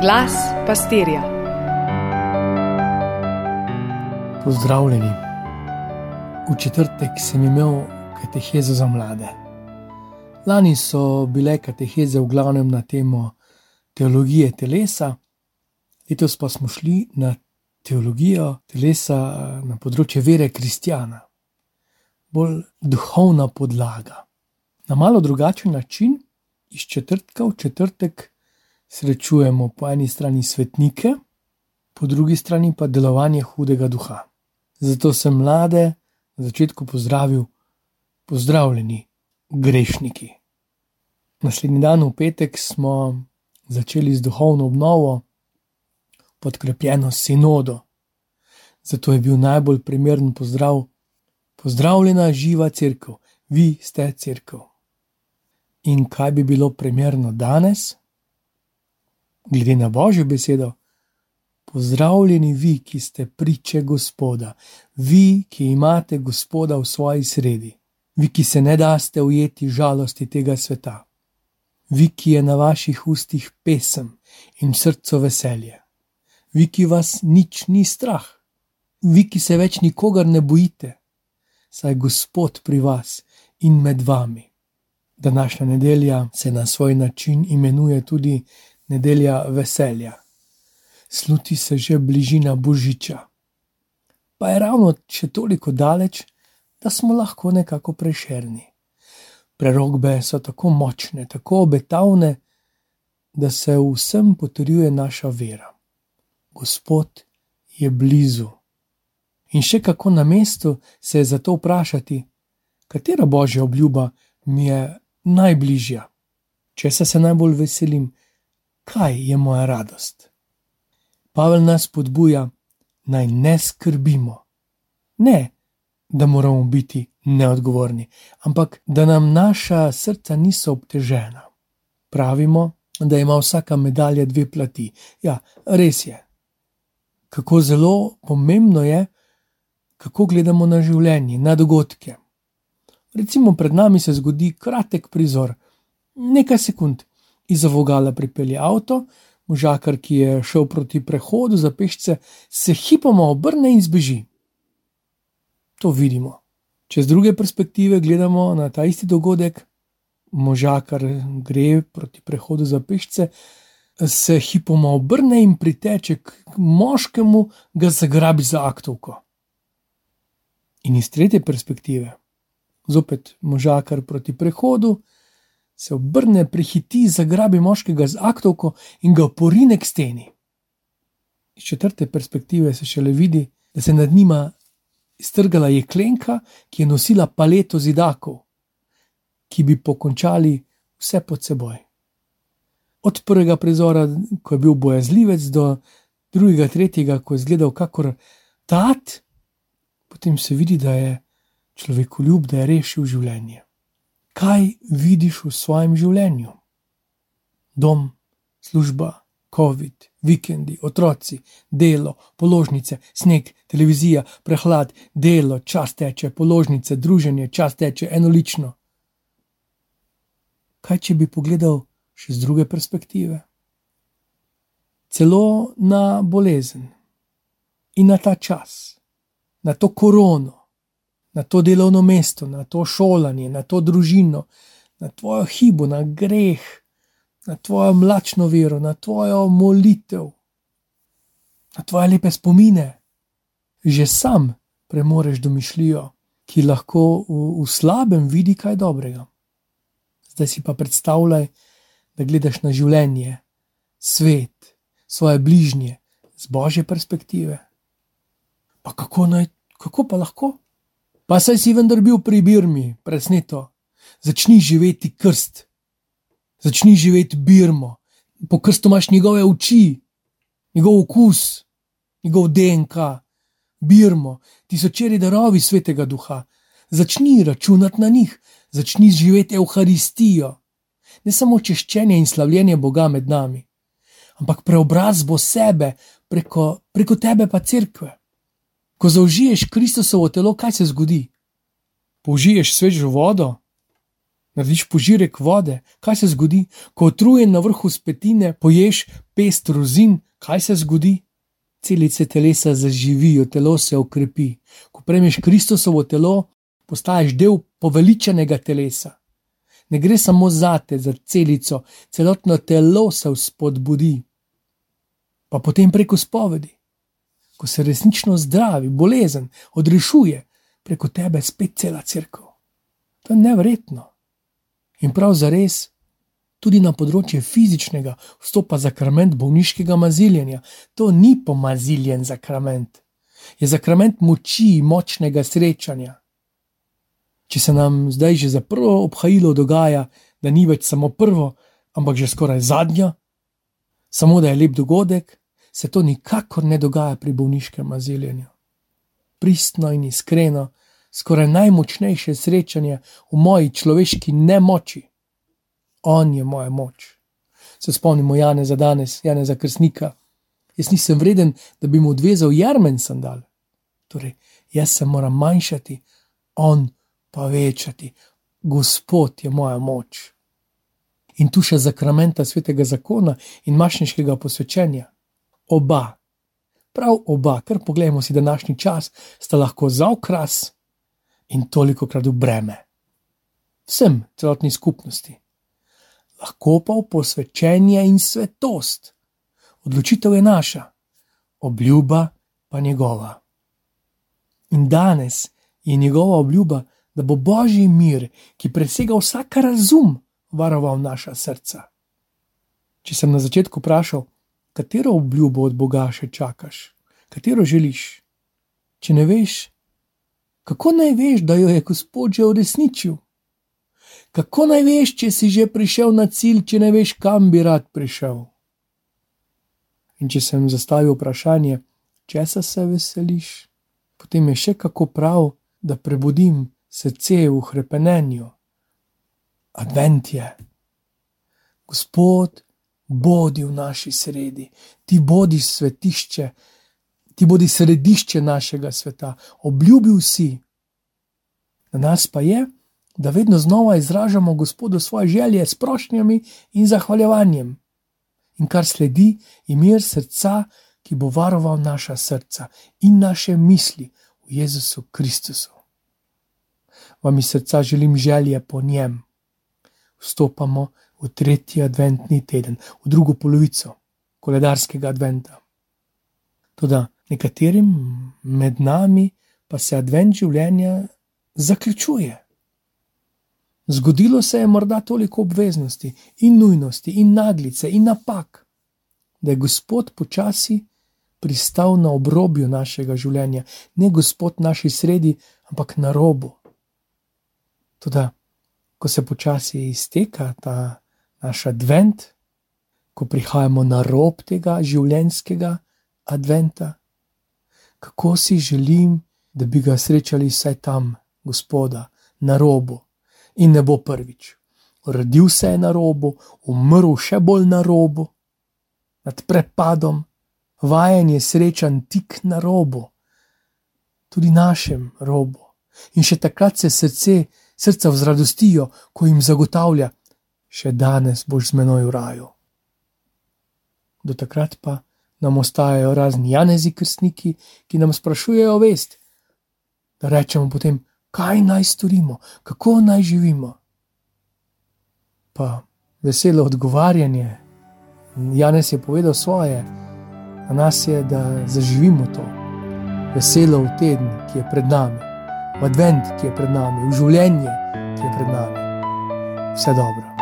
Glas pastirja. Pozdravljeni. V četrtek sem imel katehezo za mlade. Lani so bile kateheze v glavnem na temo teologije telesa, letos pa smo šli na teologijo telesa na področje vere kristjana, bolj duhovna podlaga. Na malo drugačen način, iz četrtka v četrtek, srečujemo po eni strani svetnike, po drugi strani pa delovanje hudega duha. Zato sem mlade na začetku pozdravil, pozdravljeni, grešniki. Naslednji dan, v petek, smo začeli z duhovno obnovo, podkrepljeno sinodo. Zato je bil najbolj primeren pozdrav: Pozdravljena živa crkva, vi ste crkva. In kaj bi bilo primerno danes? Glede na božjo besedo, pozdravljeni vi, ki ste priče Gospoda, vi, ki imate Gospoda v svoji sredi, vi, ki se ne daste ujeti žalosti tega sveta, vi, ki je na vaših ustih pesem in srcu veselje, vi, ki vas nič ni strah, vi, ki se več nikogar ne bojite, saj Gospod pri vas in med vami. Današnja nedelja se na svoj način imenuje tudi nedelja veselja. Sluti se že bližina Božiča. Pa je ravno še toliko daleč, da smo lahko nekako prešerni. Prerogbe so tako močne, tako obetavne, da se vsem potrjuje naša vera. Gospod je blizu. In še kako na mestu se je zato vprašati, katera božja obljuba mi je najbližja, če se najbolj veselim, kaj je moja radost. Pavel nas podbuja, naj ne skrbimo. Ne, da moramo biti neodgovorni, ampak da nam naša srca niso obtežena. Pravimo, da ima vsaka medalja dve plati. Ja, res je. Kako zelo pomembno je, kako gledamo na življenje, na dogodke. Recimo, pred nami se zgodi kratek prizor, nekaj sekund, iz vogala pripelje avto, možakar, ki je šel proti prehodu za pešce, se hipoma obrne in zbeži. To vidimo. Če z druge perspektive gledamo na ta isti dogodek, možakar gre proti prehodu za pešce, se hipoma obrne in priteče k moškemu, ga zagrabi za aktovko. In iz tretje perspektive zopet možakar proti prehodu, se obrne, prehiti, zagrabi moškega z aktovko in ga porine k steni. Iz četrte perspektive se šele vidi, da se nad njima iztrgala jeklenka, ki je nosila paleto zidakov, ki bi pokončali vse pod seboj. Od prvega prizora, ko je bil bojazljivec, do drugega, tretjega, ko je izgledal kakor tat, potem se vidi, da je človeku ljub, da je rešil življenje. Kaj vidiš v svojem življenju? Dom, služba, COVID, vikendi, otroci, delo, položnice, sneg, televizija, prehlad, delo, čas teče, položnice, druženje, čas teče, enolično. Kaj če bi pogledal še z druge perspektive? Celo na bolezen in na ta čas, na to korono, na to delovno mesto, na to šolanje, na to družino, na tvojo hibo, na greh, na tvojo mlačno vero, na tvojo molitev, na tvoje lepe spomine. Že sam premoreš domišljijo, ki lahko v, v slabem vidi kaj dobrega. Zdaj si pa predstavljaj, da gledaš na življenje, svet, svoje bližnje z božje perspektive. Pa kako naj, kako pa lahko? Pa saj si vendar bil pri Birmi, presneto. Začni živeti krst, začni živeti Birmo. Po krstu imaš njegove oči, njegov okus, njegov DNK, Birmo, tisočeri darovi svetega duha. Začni računati na njih, začni živeti Euharistijo. Ne samo češčenje in slavljenje Boga med nami, ampak preobrazbo sebe preko, preko tebe pa crkve. Ko zaužiješ Kristusovo telo, kaj se zgodi? Použiješ svežo vodo, Narediš požirek vode, kaj se zgodi, ko utrujen na vrhu spetine poješ pest rozin, kaj se zgodi? Celice telesa zaživijo, telo se okrepi. Ko prejmeš Kristusovo telo, postaješ del poveličenega telesa. Ne gre samo za te, za celico, celotno telo se spodbudi. Pa potem preko spovedi, ko se resnično zdravi, bolezen odrešuje, preko tebe spet cela crkva. To je nevrjetno. In prav za res, tudi na področje fizičnega vstopa zakrament bolniškega maziljenja. To ni pomaziljen zakrament, je zakrament moči, močnega srečanja. Če se nam zdaj že za prvo obhajilo dogaja, da ni več samo prvo, ampak že skoraj zadnjo, samo da je lep dogodek, se to nikakor ne dogaja pri bolniškem maziljenju. Pristno in iskreno, skoraj najmočnejše srečanje v moji človeški nemoči. On je moja moč. Se spomnimo Jana za danes, Jana za krstnika. Jaz nisem vreden, da bi mu odvezal jarmen sandal. Torej, jaz se moram manjšati, on pa večati. Gospod je moja moč. In tu še zakramenta svetega zakona in mašniškega posvečenja. Oba, prav oba, kar pogledamo si današnji čas, sta lahko za okras in toliko krat v breme. Vsem celotni skupnosti. Lahko pa v posvečenje in svetost. Odločitev je naša, obljuba pa njegova. In danes je njegova obljuba, da bo božji mir, ki presega vsak razum, varoval naša srca. Če sem na začetku vprašal, katero obljubo od Boga še čakaš, katero želiš, če ne veš, kako naj veš, da jo je Gospod že uresničil? Kako naj veš, če si že prišel na cilj, če ne veš, kam bi rad prišel? In če sem zastavil vprašanje, česa se veseliš, potem je še kako prav, da prebudim srce v krepenenju. Advent je. Gospod, bodi v naši sredi, ti bodi svetišče, ti bodi središče našega sveta, obljubil si. Na nas pa je, da vedno znova izražamo Gospodu svoje želje s prošnjami in zahvaljevanjem. In kar sledi, je mir srca, ki bo varoval naša srca in naše misli v Jezusu Kristusu. Vam iz srca želim želje po njem. Vstopamo v tretji adventni teden, v drugo polovico koledarskega adventa. Tudi nekaterim med nami pa se advent življenja zaključuje. Zgodilo se je morda toliko obveznosti in nujnosti in naglice in napak, da je Gospod počasi pristal na obrobju našega življenja, ne Gospod naši sredi, ampak na robu. Tudi, ko se počasi izteka ta naš advent, ko prihajamo na rob tega življenjskega adventa, kako si želim, da bi ga srečali vsaj tam, gospoda, na robu. In ne bo prvič. Rodil se je na robu, umrl še bolj na robu, nad prepadom, vajen je srečan tik na robu, tudi našem robu. In še takrat se srce, srca vzradostijo, ko jim zagotavlja, še danes boš z menoj v raju. Do takrat pa nam ostajajo razni janezi krstniki, ki nam sprašujejo vest, da rečemo potem, kaj naj storimo, kako naj živimo. Pa veselo odgovarjanje. Janez je povedal svoje, na nas je, da zaživimo to. Veselo v teden, ki je pred nami, v advent, ki je pred nami, v življenje, ki je pred nami. Vse dobro.